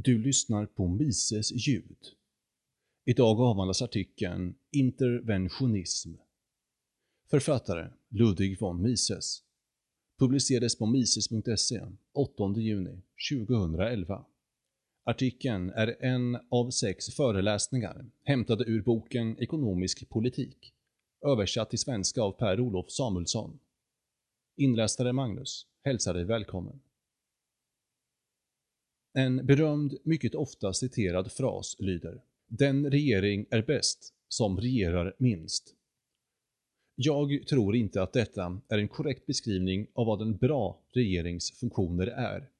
Du lyssnar på Mises ljud. Idag avhandlas artikeln “Interventionism”. Författare Ludwig von Mises. Publicerades på mises.se 8 juni 2011. Artikeln är en av sex föreläsningar hämtade ur boken Ekonomisk politik, översatt till svenska av Per-Olof Samuelsson. Inläsare Magnus hälsar dig välkommen. En berömd, mycket ofta citerad fras lyder “Den regering är bäst som regerar minst”. Jag tror inte att detta är en korrekt beskrivning av vad en bra regerings funktioner är.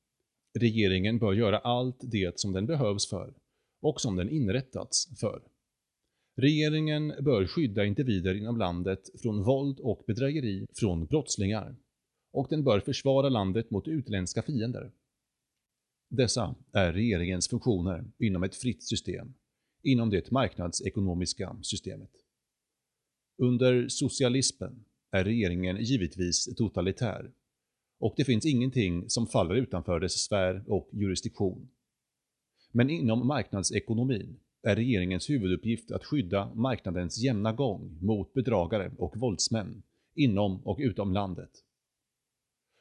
Regeringen bör göra allt det som den behövs för och som den inrättats för. Regeringen bör skydda individer inom landet från våld och bedrägeri från brottslingar och den bör försvara landet mot utländska fiender. Dessa är regeringens funktioner inom ett fritt system, inom det marknadsekonomiska systemet. Under socialismen är regeringen givetvis totalitär och det finns ingenting som faller utanför dess sfär och jurisdiktion. Men inom marknadsekonomin är regeringens huvuduppgift att skydda marknadens jämna gång mot bedragare och våldsmän inom och utom landet.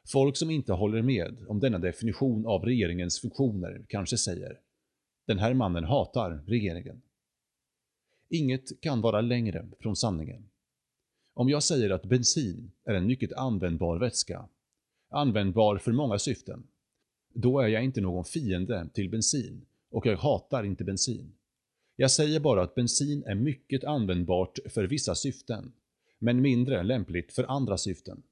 Folk som inte håller med om denna definition av regeringens funktioner kanske säger “Den här mannen hatar regeringen”. Inget kan vara längre från sanningen. Om jag säger att bensin är en mycket användbar vätska, användbar för många syften, då är jag inte någon fiende till bensin och jag hatar inte bensin. Jag säger bara att bensin är mycket användbart för vissa syften, men mindre lämpligt för andra syften.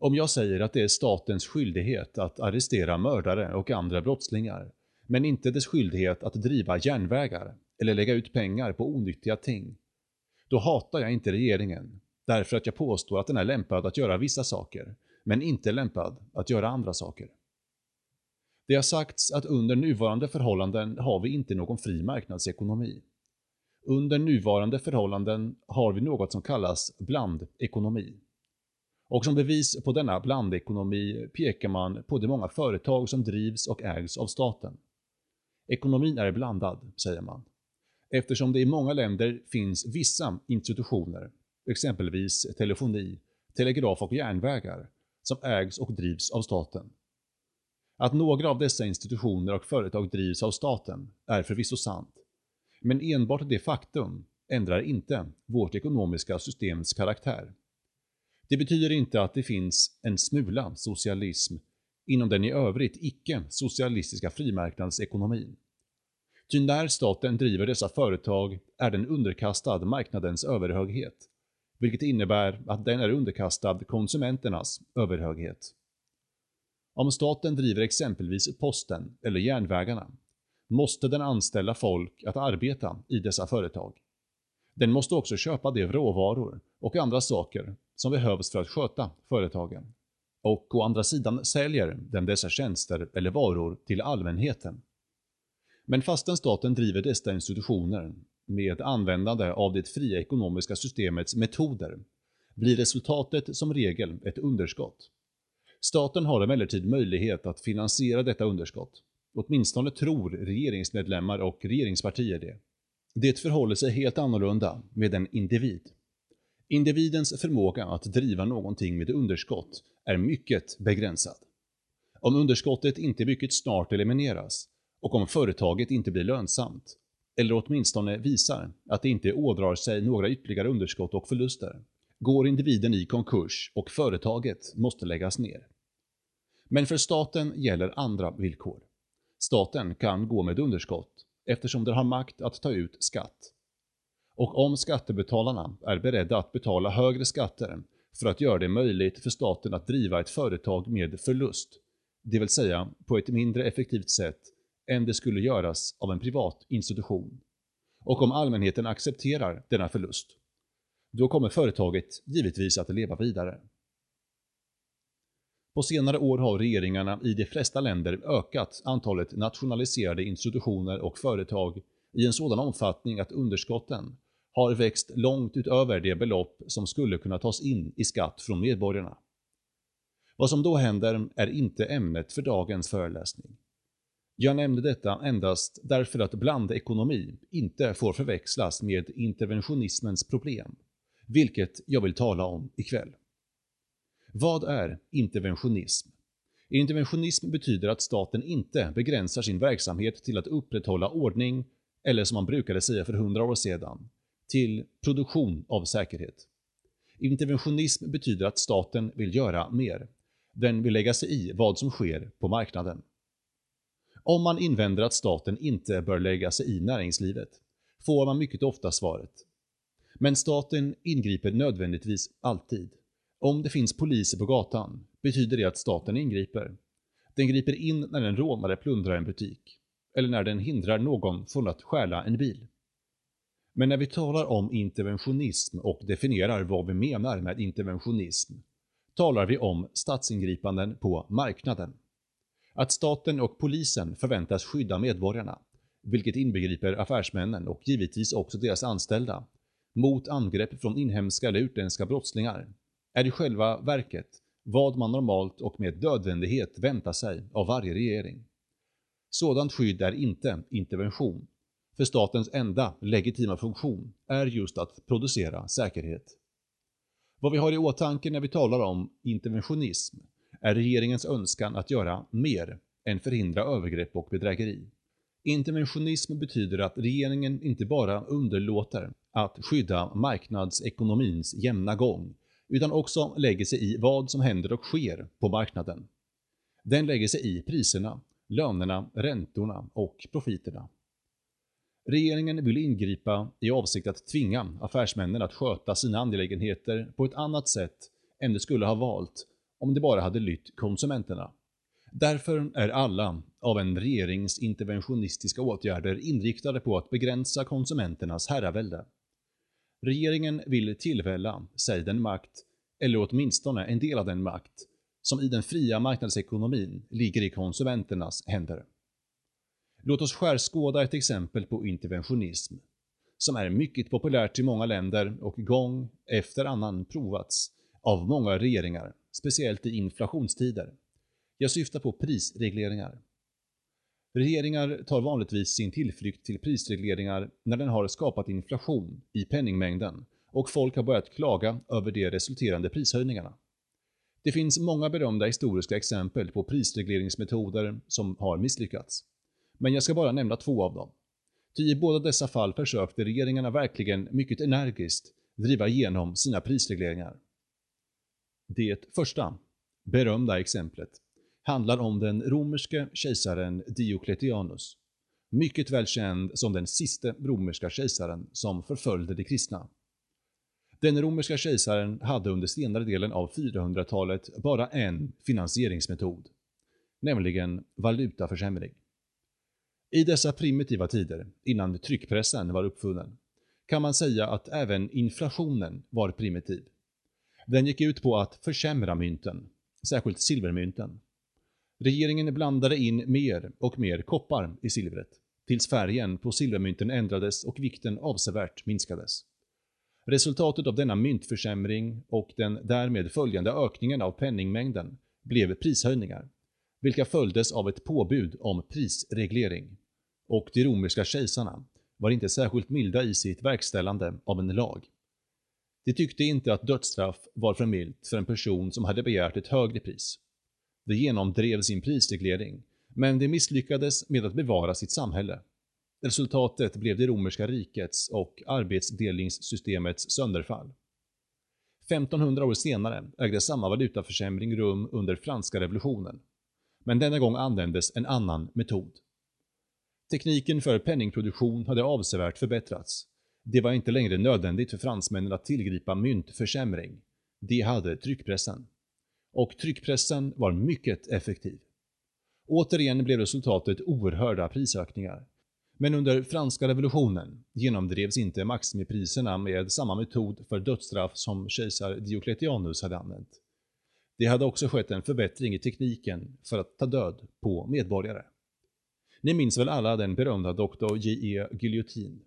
Om jag säger att det är statens skyldighet att arrestera mördare och andra brottslingar, men inte dess skyldighet att driva järnvägar eller lägga ut pengar på onyttiga ting, då hatar jag inte regeringen, därför att jag påstår att den är lämpad att göra vissa saker, men inte lämpad att göra andra saker. Det har sagts att under nuvarande förhållanden har vi inte någon fri marknadsekonomi. Under nuvarande förhållanden har vi något som kallas blandekonomi. Och som bevis på denna blandekonomi pekar man på de många företag som drivs och ägs av staten. Ekonomin är blandad, säger man, eftersom det i många länder finns vissa institutioner, exempelvis telefoni, telegraf och järnvägar, som ägs och drivs av staten. Att några av dessa institutioner och företag drivs av staten är förvisso sant, men enbart det faktum ändrar inte vårt ekonomiska systems karaktär. Det betyder inte att det finns en smula socialism inom den i övrigt icke-socialistiska frimarknadsekonomin. Ty när staten driver dessa företag är den underkastad marknadens överhöghet, vilket innebär att den är underkastad konsumenternas överhöghet. Om staten driver exempelvis posten eller järnvägarna måste den anställa folk att arbeta i dessa företag. Den måste också köpa de råvaror och andra saker som behövs för att sköta företagen. Och å andra sidan säljer den dessa tjänster eller varor till allmänheten. Men fastän staten driver dessa institutioner med användande av det fria ekonomiska systemets metoder blir resultatet som regel ett underskott. Staten har emellertid möjlighet att finansiera detta underskott. Åtminstone tror regeringsmedlemmar och regeringspartier det. Det förhåller sig helt annorlunda med en individ. Individens förmåga att driva någonting med underskott är mycket begränsad. Om underskottet inte mycket snart elimineras och om företaget inte blir lönsamt, eller åtminstone visar att det inte ådrar sig några ytterligare underskott och förluster, går individen i konkurs och företaget måste läggas ner. Men för staten gäller andra villkor. Staten kan gå med underskott eftersom den har makt att ta ut skatt. Och om skattebetalarna är beredda att betala högre skatter för att göra det möjligt för staten att driva ett företag med förlust, det vill säga på ett mindre effektivt sätt än det skulle göras av en privat institution, och om allmänheten accepterar denna förlust, då kommer företaget givetvis att leva vidare. På senare år har regeringarna i de flesta länder ökat antalet nationaliserade institutioner och företag i en sådan omfattning att underskotten har växt långt utöver det belopp som skulle kunna tas in i skatt från medborgarna. Vad som då händer är inte ämnet för dagens föreläsning. Jag nämnde detta endast därför att blandekonomi inte får förväxlas med interventionismens problem, vilket jag vill tala om ikväll. Vad är interventionism? Interventionism betyder att staten inte begränsar sin verksamhet till att upprätthålla ordning, eller som man brukade säga för hundra år sedan, till produktion av säkerhet. Interventionism betyder att staten vill göra mer. Den vill lägga sig i vad som sker på marknaden. Om man invänder att staten inte bör lägga sig i näringslivet, får man mycket ofta svaret. Men staten ingriper nödvändigtvis alltid. Om det finns poliser på gatan betyder det att staten ingriper. Den griper in när en rånare plundrar en butik, eller när den hindrar någon från att stjäla en bil. Men när vi talar om interventionism och definierar vad vi menar med interventionism, talar vi om statsingripanden på marknaden. Att staten och polisen förväntas skydda medborgarna, vilket inbegriper affärsmännen och givetvis också deras anställda, mot angrepp från inhemska eller utländska brottslingar, är i själva verket vad man normalt och med dödvändighet väntar sig av varje regering. Sådant skydd är inte intervention, för statens enda legitima funktion är just att producera säkerhet. Vad vi har i åtanke när vi talar om interventionism är regeringens önskan att göra mer än förhindra övergrepp och bedrägeri. Interventionism betyder att regeringen inte bara underlåter att skydda marknadsekonomins jämna gång, utan också lägger sig i vad som händer och sker på marknaden. Den lägger sig i priserna, lönerna, räntorna och profiterna. Regeringen vill ingripa i avsikt att tvinga affärsmännen att sköta sina angelägenheter på ett annat sätt än de skulle ha valt om de bara hade lytt konsumenterna. Därför är alla av en regerings interventionistiska åtgärder inriktade på att begränsa konsumenternas herravälde. Regeringen vill tillvälla sig den makt, eller åtminstone en del av den makt, som i den fria marknadsekonomin ligger i konsumenternas händer. Låt oss skärskåda ett exempel på interventionism, som är mycket populärt i många länder och gång efter annan provats av många regeringar, speciellt i inflationstider. Jag syftar på prisregleringar. Regeringar tar vanligtvis sin tillflykt till prisregleringar när den har skapat inflation i penningmängden och folk har börjat klaga över de resulterande prishöjningarna. Det finns många berömda historiska exempel på prisregleringsmetoder som har misslyckats. Men jag ska bara nämna två av dem. Ty i båda dessa fall försökte regeringarna verkligen mycket energiskt driva igenom sina prisregleringar. Det första, berömda exemplet, handlar om den romerske kejsaren Diocletianus, mycket välkänd som den siste romerska kejsaren som förföljde de kristna. Den romerska kejsaren hade under senare delen av 400-talet bara en finansieringsmetod, nämligen valutaförsämring. I dessa primitiva tider, innan tryckpressen var uppfunnen, kan man säga att även inflationen var primitiv. Den gick ut på att försämra mynten, särskilt silvermynten. Regeringen blandade in mer och mer koppar i silvret, tills färgen på silvermynten ändrades och vikten avsevärt minskades. Resultatet av denna myntförsämring och den därmed följande ökningen av penningmängden blev prishöjningar, vilka följdes av ett påbud om prisreglering. Och de romerska kejsarna var inte särskilt milda i sitt verkställande av en lag. De tyckte inte att dödsstraff var för milt för en person som hade begärt ett högre pris. De genomdrev sin prisreglering, men de misslyckades med att bevara sitt samhälle. Resultatet blev det romerska rikets och arbetsdelningssystemets sönderfall. 1500 år senare ägde samma valutaförsämring rum under franska revolutionen. Men denna gång användes en annan metod. Tekniken för penningproduktion hade avsevärt förbättrats. Det var inte längre nödvändigt för fransmännen att tillgripa myntförsämring. De hade tryckpressen. Och tryckpressen var mycket effektiv. Återigen blev resultatet oerhörda prisökningar. Men under franska revolutionen genomdrevs inte maximipriserna med samma metod för dödsstraff som kejsar Diocletianus hade använt. Det hade också skett en förbättring i tekniken för att ta död på medborgare. Ni minns väl alla den berömda Dr. J.E. Guillotin?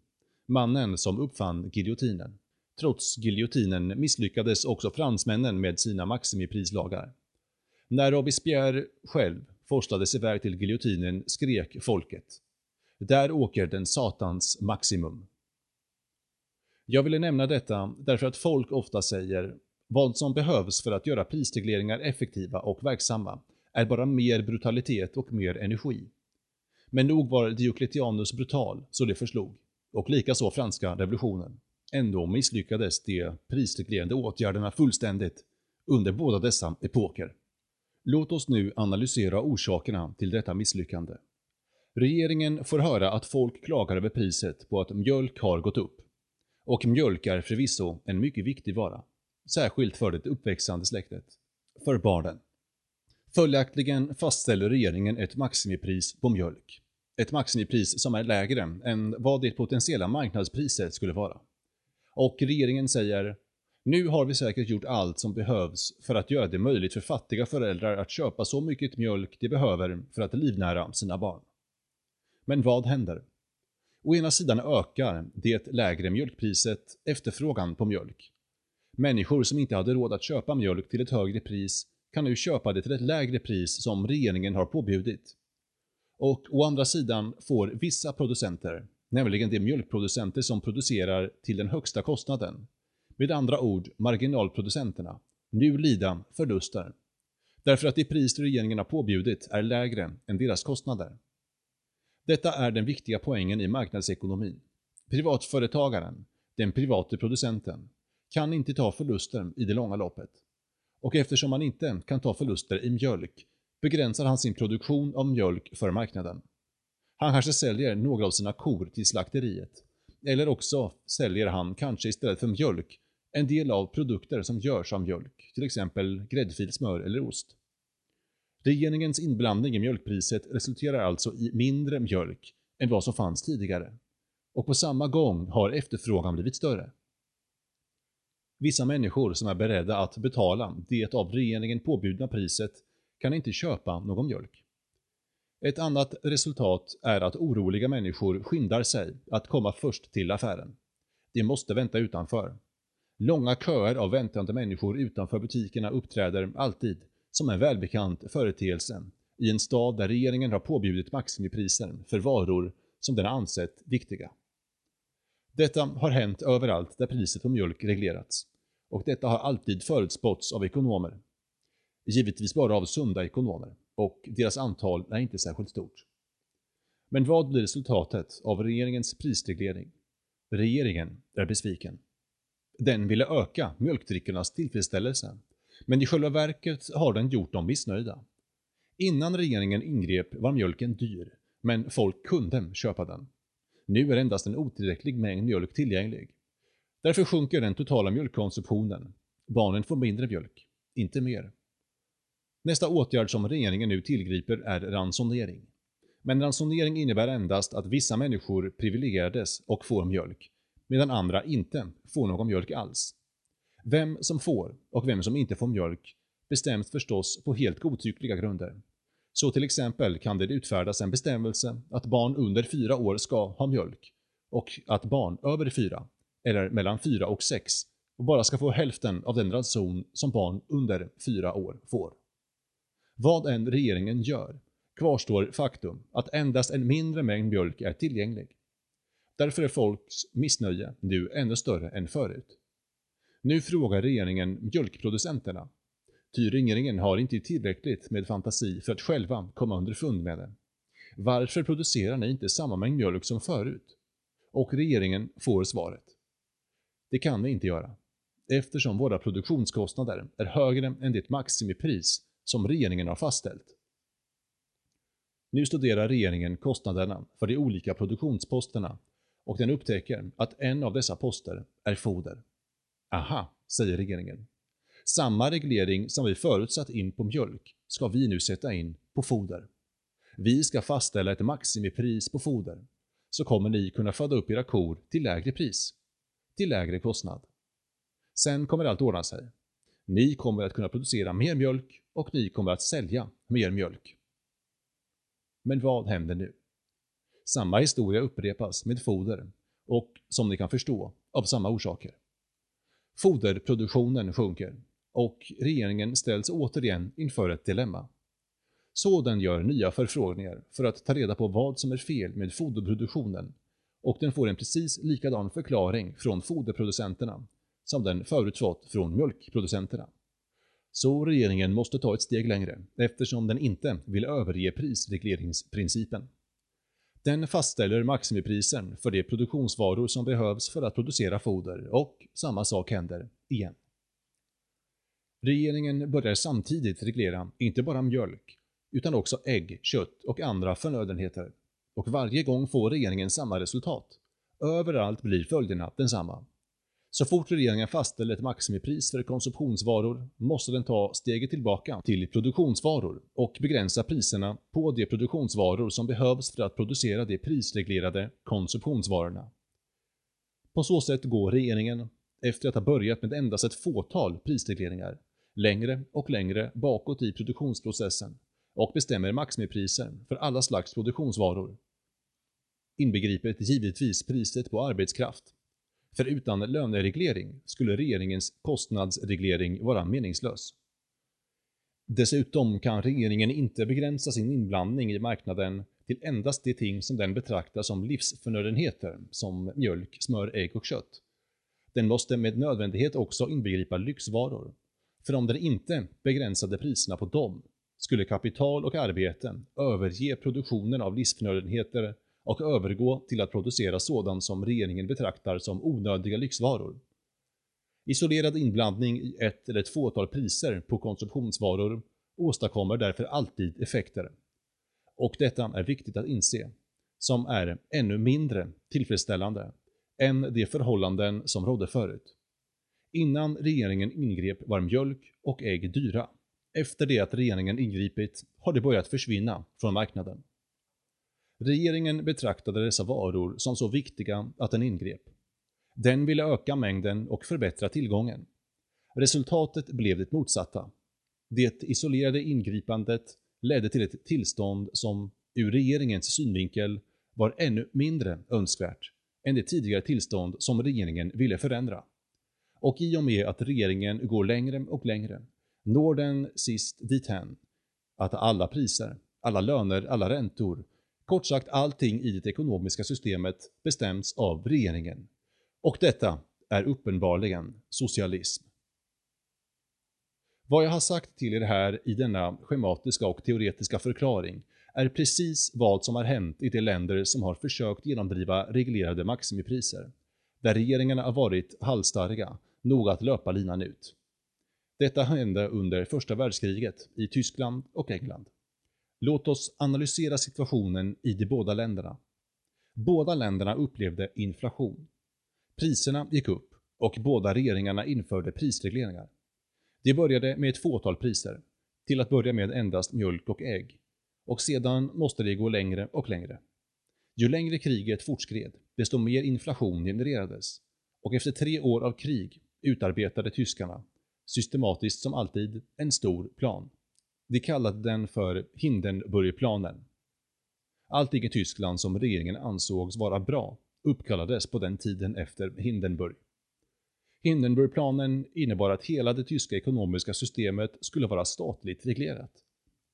Mannen som uppfann giljotinen. Trots giljotinen misslyckades också fransmännen med sina maximiprislagar. När Robespierre själv forslades iväg till giljotinen skrek folket. Där åker den satans maximum. Jag ville nämna detta därför att folk ofta säger vad som behövs för att göra prisregleringar effektiva och verksamma är bara mer brutalitet och mer energi. Men nog var Diocletianus brutal så det förslog, och likaså franska revolutionen. Ändå misslyckades de prisreglerande åtgärderna fullständigt under båda dessa epoker. Låt oss nu analysera orsakerna till detta misslyckande. Regeringen får höra att folk klagar över priset på att mjölk har gått upp. Och mjölk är förvisso en mycket viktig vara. Särskilt för det uppväxande släktet. För barnen. Följaktligen fastställer regeringen ett maximipris på mjölk. Ett maximipris som är lägre än vad det potentiella marknadspriset skulle vara. Och regeringen säger nu har vi säkert gjort allt som behövs för att göra det möjligt för fattiga föräldrar att köpa så mycket mjölk de behöver för att livnära sina barn. Men vad händer? Å ena sidan ökar det lägre mjölkpriset efterfrågan på mjölk. Människor som inte hade råd att köpa mjölk till ett högre pris kan nu köpa det till ett lägre pris som regeringen har påbjudit. Och å andra sidan får vissa producenter, nämligen de mjölkproducenter som producerar till den högsta kostnaden, med andra ord marginalproducenterna, nu lida förluster. Därför att det pris regeringen har påbjudit är lägre än deras kostnader. Detta är den viktiga poängen i marknadsekonomin. Privatföretagaren, den private producenten, kan inte ta förluster i det långa loppet. Och eftersom han inte kan ta förluster i mjölk begränsar han sin produktion av mjölk för marknaden. Han kanske säljer några av sina kor till slakteriet. Eller också säljer han kanske istället för mjölk en del av produkter som görs av mjölk, till exempel gräddfil, smör eller ost. Regeringens inblandning i mjölkpriset resulterar alltså i mindre mjölk än vad som fanns tidigare. Och på samma gång har efterfrågan blivit större. Vissa människor som är beredda att betala det av regeringen påbjudna priset kan inte köpa någon mjölk. Ett annat resultat är att oroliga människor skyndar sig att komma först till affären. De måste vänta utanför. Långa köer av väntande människor utanför butikerna uppträder alltid som en välbekant företeelse i en stad där regeringen har påbjudit maximipriser för varor som den har ansett viktiga. Detta har hänt överallt där priset på mjölk reglerats och detta har alltid förutspåtts av ekonomer. Givetvis bara av sunda ekonomer och deras antal är inte särskilt stort. Men vad blir resultatet av regeringens prisreglering? Regeringen är besviken. Den ville öka mjölkdrickornas tillfredsställelse men i själva verket har den gjort dem missnöjda. Innan regeringen ingrep var mjölken dyr, men folk kunde köpa den. Nu är endast en otillräcklig mängd mjölk tillgänglig. Därför sjunker den totala mjölkkonsumtionen. Barnen får mindre mjölk, inte mer. Nästa åtgärd som regeringen nu tillgriper är ransonering. Men ransonering innebär endast att vissa människor privilegierades och får mjölk, medan andra inte får någon mjölk alls. Vem som får och vem som inte får mjölk bestäms förstås på helt godtyckliga grunder. Så till exempel kan det utfärdas en bestämmelse att barn under 4 år ska ha mjölk och att barn över 4, eller mellan 4 och 6, bara ska få hälften av den ranson som barn under 4 år får. Vad än regeringen gör kvarstår faktum att endast en mindre mängd mjölk är tillgänglig. Därför är folks missnöje nu ännu större än förut. Nu frågar regeringen mjölkproducenterna, ty regeringen har inte tillräckligt med fantasi för att själva komma underfund med det. Varför producerar ni inte samma mängd mjölk som förut? Och regeringen får svaret. Det kan vi inte göra, eftersom våra produktionskostnader är högre än det maximipris som regeringen har fastställt. Nu studerar regeringen kostnaderna för de olika produktionsposterna och den upptäcker att en av dessa poster är foder. Aha, säger regeringen. Samma reglering som vi förutsatt in på mjölk ska vi nu sätta in på foder. Vi ska fastställa ett maximipris på foder, så kommer ni kunna föda upp era kor till lägre pris, till lägre kostnad. Sen kommer allt ordna sig. Ni kommer att kunna producera mer mjölk och ni kommer att sälja mer mjölk. Men vad händer nu? Samma historia upprepas med foder och, som ni kan förstå, av samma orsaker. Foderproduktionen sjunker och regeringen ställs återigen inför ett dilemma. Så den gör nya förfrågningar för att ta reda på vad som är fel med foderproduktionen och den får en precis likadan förklaring från foderproducenterna som den förut fått från mjölkproducenterna. Så regeringen måste ta ett steg längre eftersom den inte vill överge prisregleringsprincipen. Den fastställer maximipriser för de produktionsvaror som behövs för att producera foder och samma sak händer igen. Regeringen börjar samtidigt reglera inte bara mjölk utan också ägg, kött och andra förnödenheter. Och varje gång får regeringen samma resultat. Överallt blir följderna densamma. Så fort regeringen fastställer ett maximipris för konsumtionsvaror måste den ta steget tillbaka till produktionsvaror och begränsa priserna på de produktionsvaror som behövs för att producera de prisreglerade konsumtionsvarorna. På så sätt går regeringen, efter att ha börjat med endast ett fåtal prisregleringar, längre och längre bakåt i produktionsprocessen och bestämmer maximipriser för alla slags produktionsvaror. Inbegripet givetvis priset på arbetskraft. För utan lönereglering skulle regeringens kostnadsreglering vara meningslös. Dessutom kan regeringen inte begränsa sin inblandning i marknaden till endast de ting som den betraktar som livsförnödenheter, som mjölk, smör, ägg och kött. Den måste med nödvändighet också inbegripa lyxvaror. För om den inte begränsade priserna på dem skulle kapital och arbete överge produktionen av livsförnödenheter och övergå till att producera sådant som regeringen betraktar som onödiga lyxvaror. Isolerad inblandning i ett eller ett fåtal priser på konsumtionsvaror åstadkommer därför alltid effekter. Och detta är viktigt att inse, som är ännu mindre tillfredsställande än de förhållanden som rådde förut. Innan regeringen ingrep var mjölk och ägg dyra. Efter det att regeringen ingripit har de börjat försvinna från marknaden. Regeringen betraktade dessa varor som så viktiga att den ingrep. Den ville öka mängden och förbättra tillgången. Resultatet blev det motsatta. Det isolerade ingripandet ledde till ett tillstånd som, ur regeringens synvinkel, var ännu mindre önskvärt än det tidigare tillstånd som regeringen ville förändra. Och i och med att regeringen går längre och längre når den sist dithän att alla priser, alla löner, alla räntor, kort sagt allting i det ekonomiska systemet bestäms av regeringen. Och detta är uppenbarligen socialism. Vad jag har sagt till er här i denna schematiska och teoretiska förklaring är precis vad som har hänt i de länder som har försökt genomdriva reglerade maximipriser, där regeringarna har varit halsstarriga nog att löpa linan ut. Detta hände under första världskriget i Tyskland och England. Låt oss analysera situationen i de båda länderna. Båda länderna upplevde inflation. Priserna gick upp och båda regeringarna införde prisregleringar. Det började med ett fåtal priser, till att börja med endast mjölk och ägg, och sedan måste det gå längre och längre. Ju längre kriget fortskred, desto mer inflation genererades, och efter tre år av krig utarbetade tyskarna systematiskt som alltid, en stor plan. De kallade den för Hindenburgplanen. Allting i Tyskland som regeringen ansågs vara bra uppkallades på den tiden efter Hindenburg. Hindenburgplanen innebar att hela det tyska ekonomiska systemet skulle vara statligt reglerat.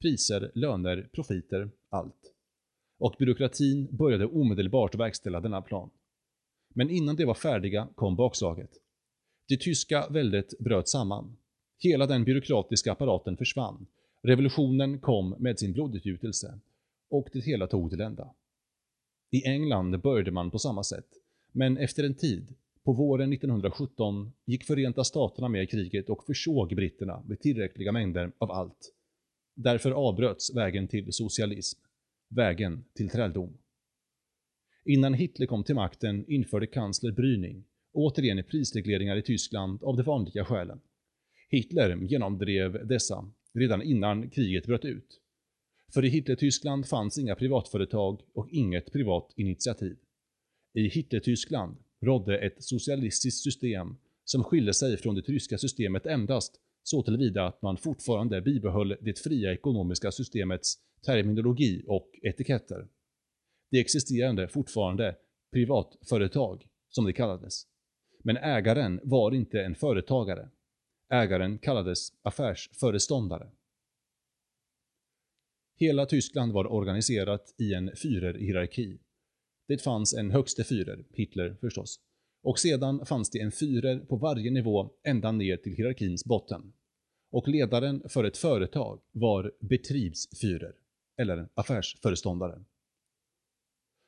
Priser, löner, profiter, allt. Och byråkratin började omedelbart verkställa denna plan. Men innan de var färdiga kom bakslaget. Det tyska väldet bröt samman. Hela den byråkratiska apparaten försvann. Revolutionen kom med sin blodutgjutelse. Och det hela tog till ända. I England började man på samma sätt. Men efter en tid, på våren 1917, gick Förenta Staterna med i kriget och försåg britterna med tillräckliga mängder av allt. Därför avbröts vägen till socialism. Vägen till träldom. Innan Hitler kom till makten införde kansler Bryning återigen prisregleringar i Tyskland av de vanliga skälen. Hitler genomdrev dessa redan innan kriget bröt ut. För i Hitler-Tyskland fanns inga privatföretag och inget privat initiativ. I Hitler-Tyskland rådde ett socialistiskt system som skilde sig från det ryska systemet endast så tillvida att man fortfarande bibehöll det fria ekonomiska systemets terminologi och etiketter. Det existerade fortfarande privatföretag, som det kallades. Men ägaren var inte en företagare. Ägaren kallades affärsföreståndare. Hela Tyskland var organiserat i en Führerhierarki. Det fanns en högste Führer, Hitler förstås, och sedan fanns det en Führer på varje nivå ända ner till hierarkins botten. Och ledaren för ett företag var Betriebsführer, eller affärsföreståndare.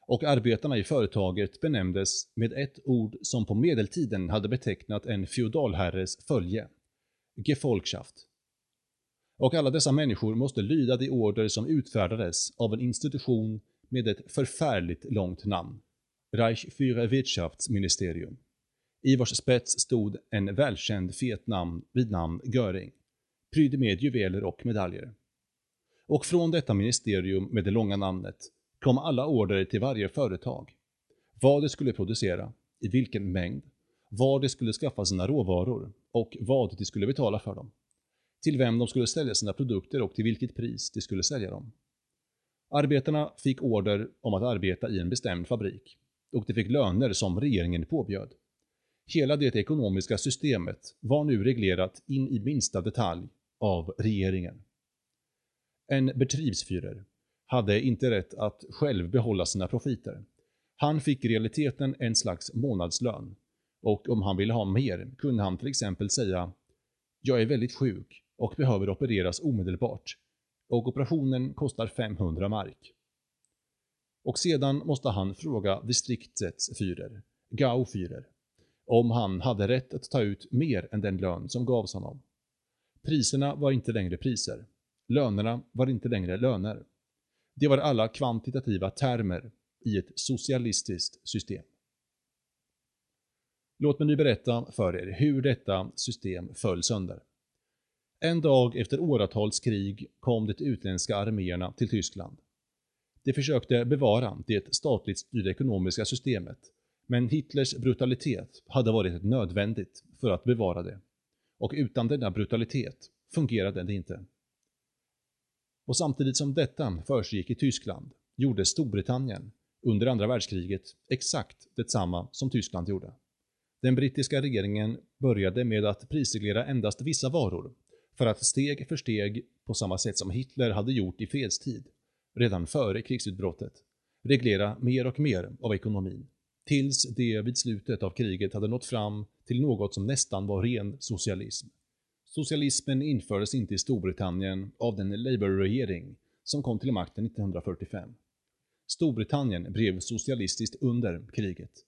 Och arbetarna i företaget benämndes med ett ord som på medeltiden hade betecknat en feodalherres följe, Gefolgschaft. Och alla dessa människor måste lyda de order som utfärdades av en institution med ett förfärligt långt namn. Reich für Wirtschaftsministerium. I vars spets stod en välkänd fet namn vid namn Göring, prydd med juveler och medaljer. Och från detta ministerium med det långa namnet kom alla order till varje företag. Vad det skulle producera, i vilken mängd, var det skulle skaffa sina råvaror och vad de skulle betala för dem. Till vem de skulle sälja sina produkter och till vilket pris de skulle sälja dem. Arbetarna fick order om att arbeta i en bestämd fabrik och de fick löner som regeringen påbjöd. Hela det ekonomiska systemet var nu reglerat in i minsta detalj av regeringen. En Betriebsführer hade inte rätt att själv behålla sina profiter. Han fick i realiteten en slags månadslön och om han ville ha mer kunde han till exempel säga “Jag är väldigt sjuk och behöver opereras omedelbart och operationen kostar 500 mark. Och sedan måste han fråga distriktets Führer, Gau Führer, om han hade rätt att ta ut mer än den lön som gavs honom. Priserna var inte längre priser. Lönerna var inte längre löner. Det var alla kvantitativa termer i ett socialistiskt system. Låt mig nu berätta för er hur detta system föll sönder. En dag efter åratals krig kom de utländska arméerna till Tyskland. De försökte bevara det statligt styrda ekonomiska systemet, men Hitlers brutalitet hade varit nödvändigt för att bevara det. Och utan denna brutalitet fungerade det inte. Och samtidigt som detta försiggick i Tyskland gjorde Storbritannien under andra världskriget exakt detsamma som Tyskland gjorde. Den brittiska regeringen började med att prisreglera endast vissa varor för att steg för steg, på samma sätt som Hitler hade gjort i fredstid, redan före krigsutbrottet, reglera mer och mer av ekonomin, tills det vid slutet av kriget hade nått fram till något som nästan var ren socialism. Socialismen infördes inte i Storbritannien av den Labour-regering som kom till makten 1945. Storbritannien blev socialistiskt under kriget.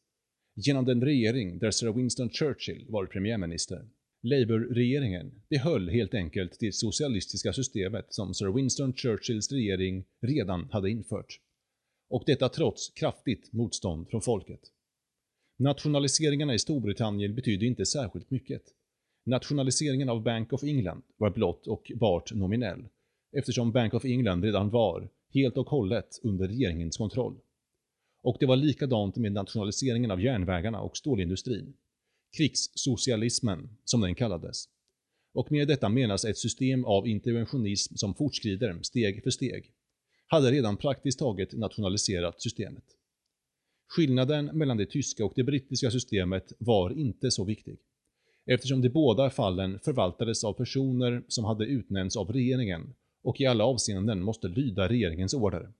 Genom den regering där Sir Winston Churchill var premiärminister Labour-regeringen behöll helt enkelt det socialistiska systemet som Sir Winston Churchills regering redan hade infört. Och detta trots kraftigt motstånd från folket. Nationaliseringarna i Storbritannien betydde inte särskilt mycket. Nationaliseringen av Bank of England var blott och bart nominell, eftersom Bank of England redan var, helt och hållet, under regeringens kontroll. Och det var likadant med nationaliseringen av järnvägarna och stålindustrin krigssocialismen, som den kallades. Och med detta menas ett system av interventionism som fortskrider steg för steg, hade redan praktiskt taget nationaliserat systemet. Skillnaden mellan det tyska och det brittiska systemet var inte så viktig, eftersom de båda fallen förvaltades av personer som hade utnämnts av regeringen och i alla avseenden måste lyda regeringens order.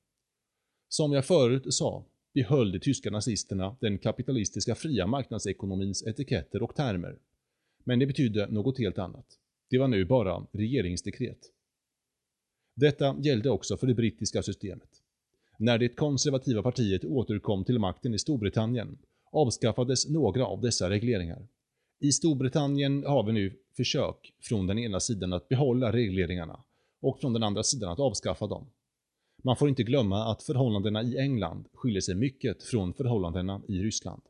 Som jag förut sa behöll de tyska nazisterna den kapitalistiska fria marknadsekonomins etiketter och termer. Men det betydde något helt annat. Det var nu bara regeringsdekret. Detta gällde också för det brittiska systemet. När det konservativa partiet återkom till makten i Storbritannien avskaffades några av dessa regleringar. I Storbritannien har vi nu försök från den ena sidan att behålla regleringarna och från den andra sidan att avskaffa dem. Man får inte glömma att förhållandena i England skiljer sig mycket från förhållandena i Ryssland.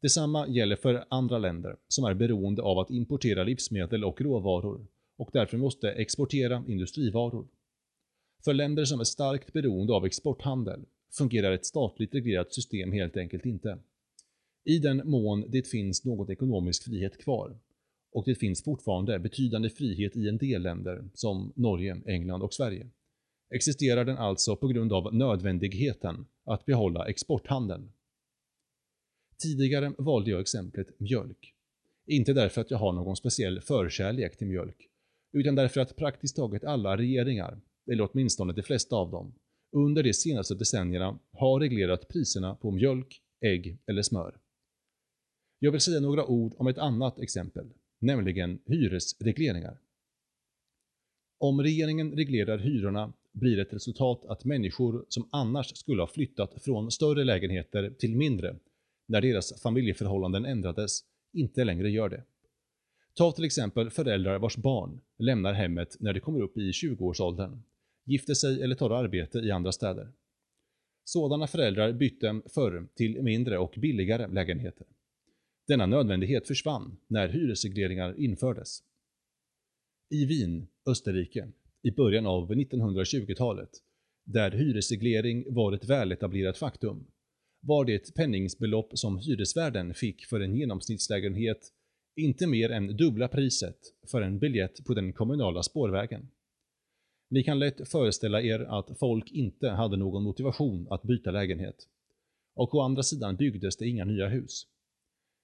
Detsamma gäller för andra länder som är beroende av att importera livsmedel och råvaror och därför måste exportera industrivaror. För länder som är starkt beroende av exporthandel fungerar ett statligt reglerat system helt enkelt inte. I den mån det finns någon ekonomisk frihet kvar, och det finns fortfarande betydande frihet i en del länder som Norge, England och Sverige, existerar den alltså på grund av nödvändigheten att behålla exporthandeln. Tidigare valde jag exemplet mjölk. Inte därför att jag har någon speciell förkärlek till mjölk, utan därför att praktiskt taget alla regeringar, eller åtminstone de flesta av dem, under de senaste decennierna har reglerat priserna på mjölk, ägg eller smör. Jag vill säga några ord om ett annat exempel, nämligen hyresregleringar. Om regeringen reglerar hyrorna blir ett resultat att människor som annars skulle ha flyttat från större lägenheter till mindre, när deras familjeförhållanden ändrades, inte längre gör det. Ta till exempel föräldrar vars barn lämnar hemmet när de kommer upp i 20-årsåldern, gifter sig eller tar arbete i andra städer. Sådana föräldrar bytte förr till mindre och billigare lägenheter. Denna nödvändighet försvann när hyresregleringar infördes. I Wien, Österrike, i början av 1920-talet, där hyresreglering var ett väletablerat faktum, var det penningsbelopp som hyresvärden fick för en genomsnittslägenhet inte mer än dubbla priset för en biljett på den kommunala spårvägen. Ni kan lätt föreställa er att folk inte hade någon motivation att byta lägenhet. Och å andra sidan byggdes det inga nya hus.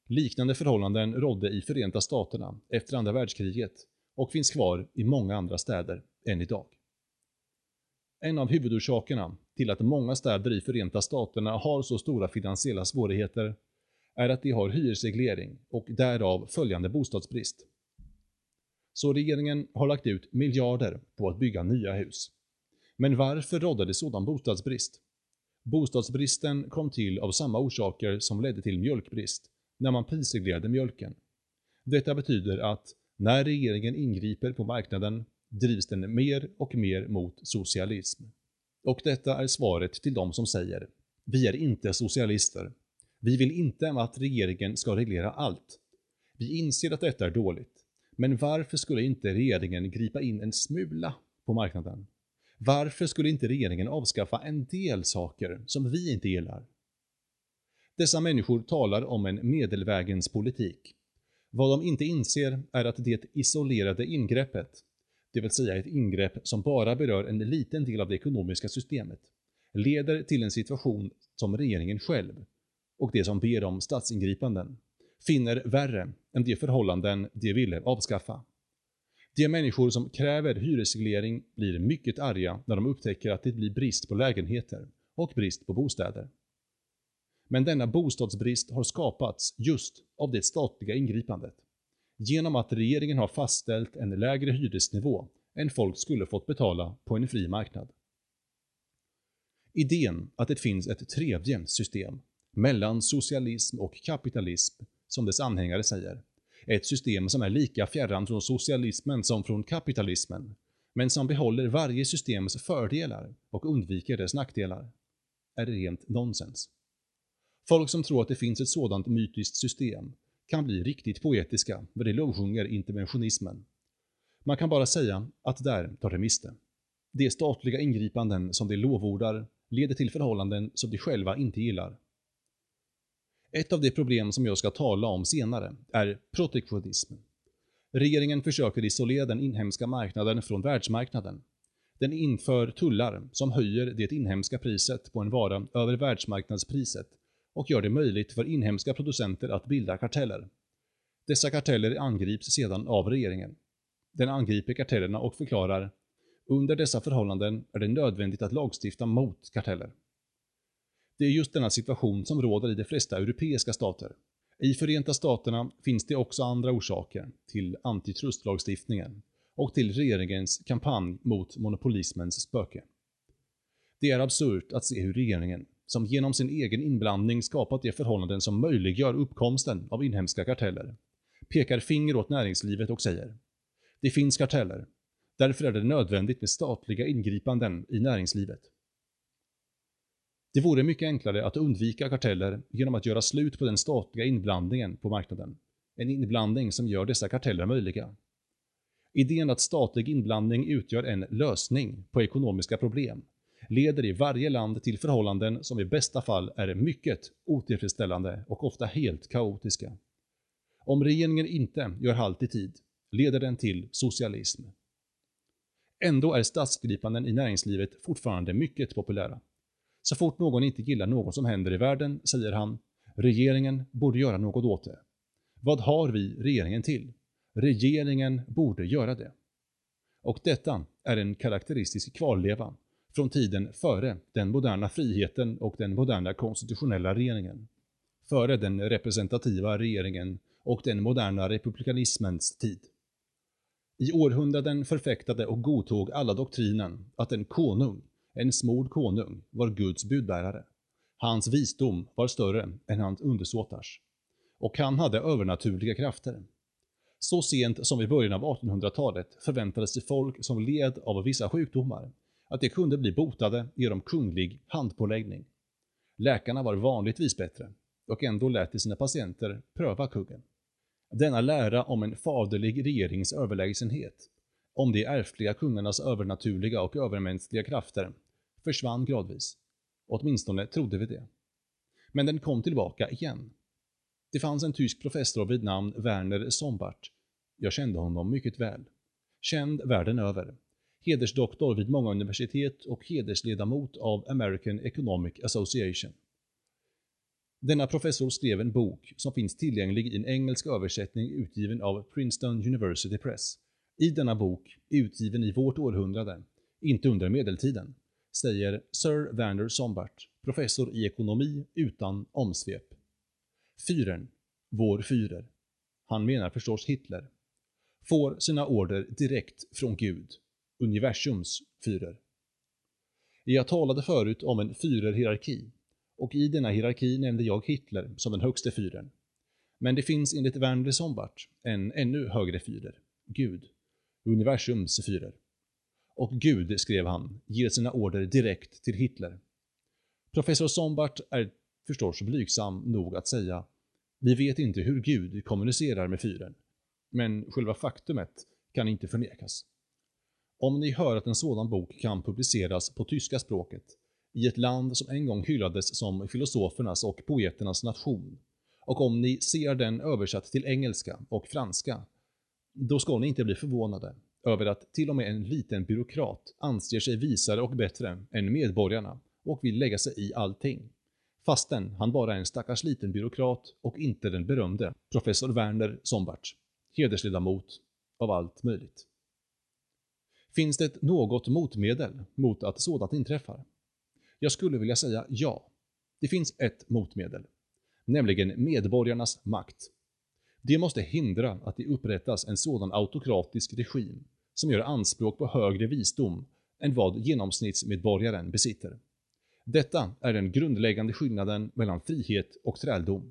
Liknande förhållanden rådde i Förenta Staterna efter andra världskriget och finns kvar i många andra städer än idag. En av huvudorsakerna till att många städer i Förenta Staterna har så stora finansiella svårigheter är att de har hyresreglering och därav följande bostadsbrist. Så regeringen har lagt ut miljarder på att bygga nya hus. Men varför rådde det sådan bostadsbrist? Bostadsbristen kom till av samma orsaker som ledde till mjölkbrist, när man prisreglerade mjölken. Detta betyder att när regeringen ingriper på marknaden drivs den mer och mer mot socialism. Och detta är svaret till de som säger “Vi är inte socialister. Vi vill inte att regeringen ska reglera allt. Vi inser att detta är dåligt. Men varför skulle inte regeringen gripa in en smula på marknaden? Varför skulle inte regeringen avskaffa en del saker som vi inte gillar? Dessa människor talar om en medelvägens politik. Vad de inte inser är att det isolerade ingreppet, det vill säga ett ingrepp som bara berör en liten del av det ekonomiska systemet, leder till en situation som regeringen själv, och de som ber om statsingripanden, finner värre än de förhållanden de ville avskaffa. De människor som kräver hyresreglering blir mycket arga när de upptäcker att det blir brist på lägenheter och brist på bostäder. Men denna bostadsbrist har skapats just av det statliga ingripandet. Genom att regeringen har fastställt en lägre hyresnivå än folk skulle fått betala på en fri marknad. Idén att det finns ett tredje system mellan socialism och kapitalism, som dess anhängare säger. Ett system som är lika fjärran från socialismen som från kapitalismen, men som behåller varje systems fördelar och undviker dess nackdelar, är rent nonsens. Folk som tror att det finns ett sådant mytiskt system kan bli riktigt poetiska när de lovsjunger interventionismen. Man kan bara säga att där tar de miste. De statliga ingripanden som de lovordar leder till förhållanden som de själva inte gillar. Ett av de problem som jag ska tala om senare är protektionism. Regeringen försöker isolera den inhemska marknaden från världsmarknaden. Den inför tullar som höjer det inhemska priset på en vara över världsmarknadspriset och gör det möjligt för inhemska producenter att bilda karteller. Dessa karteller angrips sedan av regeringen. Den angriper kartellerna och förklarar under dessa förhållanden är det nödvändigt att lagstifta mot karteller. Det är just denna situation som råder i de flesta europeiska stater. I Förenta Staterna finns det också andra orsaker till antitrustlagstiftningen och till regeringens kampanj mot monopolismens spöke. Det är absurt att se hur regeringen, som genom sin egen inblandning skapat de förhållanden som möjliggör uppkomsten av inhemska karteller, pekar finger åt näringslivet och säger “Det finns karteller, därför är det nödvändigt med statliga ingripanden i näringslivet”. Det vore mycket enklare att undvika karteller genom att göra slut på den statliga inblandningen på marknaden. En inblandning som gör dessa karteller möjliga. Idén att statlig inblandning utgör en lösning på ekonomiska problem leder i varje land till förhållanden som i bästa fall är mycket otillfredsställande och ofta helt kaotiska. Om regeringen inte gör halt i tid leder den till socialism. Ändå är statsgripanden i näringslivet fortfarande mycket populära. Så fort någon inte gillar något som händer i världen säger han “Regeringen borde göra något åt det”. Vad har vi regeringen till? Regeringen borde göra det. Och detta är en karaktäristisk kvarleva från tiden före den moderna friheten och den moderna konstitutionella regeringen. Före den representativa regeringen och den moderna republikanismens tid. I århundraden förfäktade och godtog alla doktrinen att en konung, en smord konung, var Guds budbärare. Hans visdom var större än hans undersåtars. Och han hade övernaturliga krafter. Så sent som i början av 1800-talet förväntades sig folk som led av vissa sjukdomar att de kunde bli botade genom kunglig handpåläggning. Läkarna var vanligtvis bättre och ändå lät de sina patienter pröva kungen. Denna lära om en faderlig regerings överlägsenhet, om de ärftliga kungarnas övernaturliga och övermänskliga krafter, försvann gradvis. Åtminstone trodde vi det. Men den kom tillbaka igen. Det fanns en tysk professor vid namn Werner Sombart. Jag kände honom mycket väl. Känd världen över. Hedersdoktor vid många universitet och hedersledamot av American Economic Association. Denna professor skrev en bok som finns tillgänglig i en engelsk översättning utgiven av Princeton University Press. I denna bok, utgiven i vårt århundrade, inte under medeltiden, säger Sir Werner Sombart, professor i ekonomi utan omsvep. Fyren, vår Führer, han menar förstås Hitler, får sina order direkt från Gud, universums Führer. Jag talade förut om en Führer-hierarki och i denna hierarki nämnde jag Hitler som den högste fyren. Men det finns enligt Werner Sombart en ännu högre fyrer, Gud, universums fyrer. Och Gud, skrev han, ger sina order direkt till Hitler. Professor Sombart är förstås blygsam nog att säga vi vet inte hur Gud kommunicerar med fyren, men själva faktumet kan inte förnekas. Om ni hör att en sådan bok kan publiceras på tyska språket i ett land som en gång hyllades som filosofernas och poeternas nation. Och om ni ser den översatt till engelska och franska, då ska ni inte bli förvånade över att till och med en liten byråkrat anser sig visare och bättre än medborgarna och vill lägga sig i allting. Fastän han bara är en stackars liten byråkrat och inte den berömde professor Werner Sombart, hedersledamot av allt möjligt. Finns det något motmedel mot att sådant inträffar? Jag skulle vilja säga ja. Det finns ett motmedel, nämligen medborgarnas makt. Det måste hindra att det upprättas en sådan autokratisk regim som gör anspråk på högre visdom än vad genomsnittsmedborgaren besitter. Detta är den grundläggande skillnaden mellan frihet och träldom.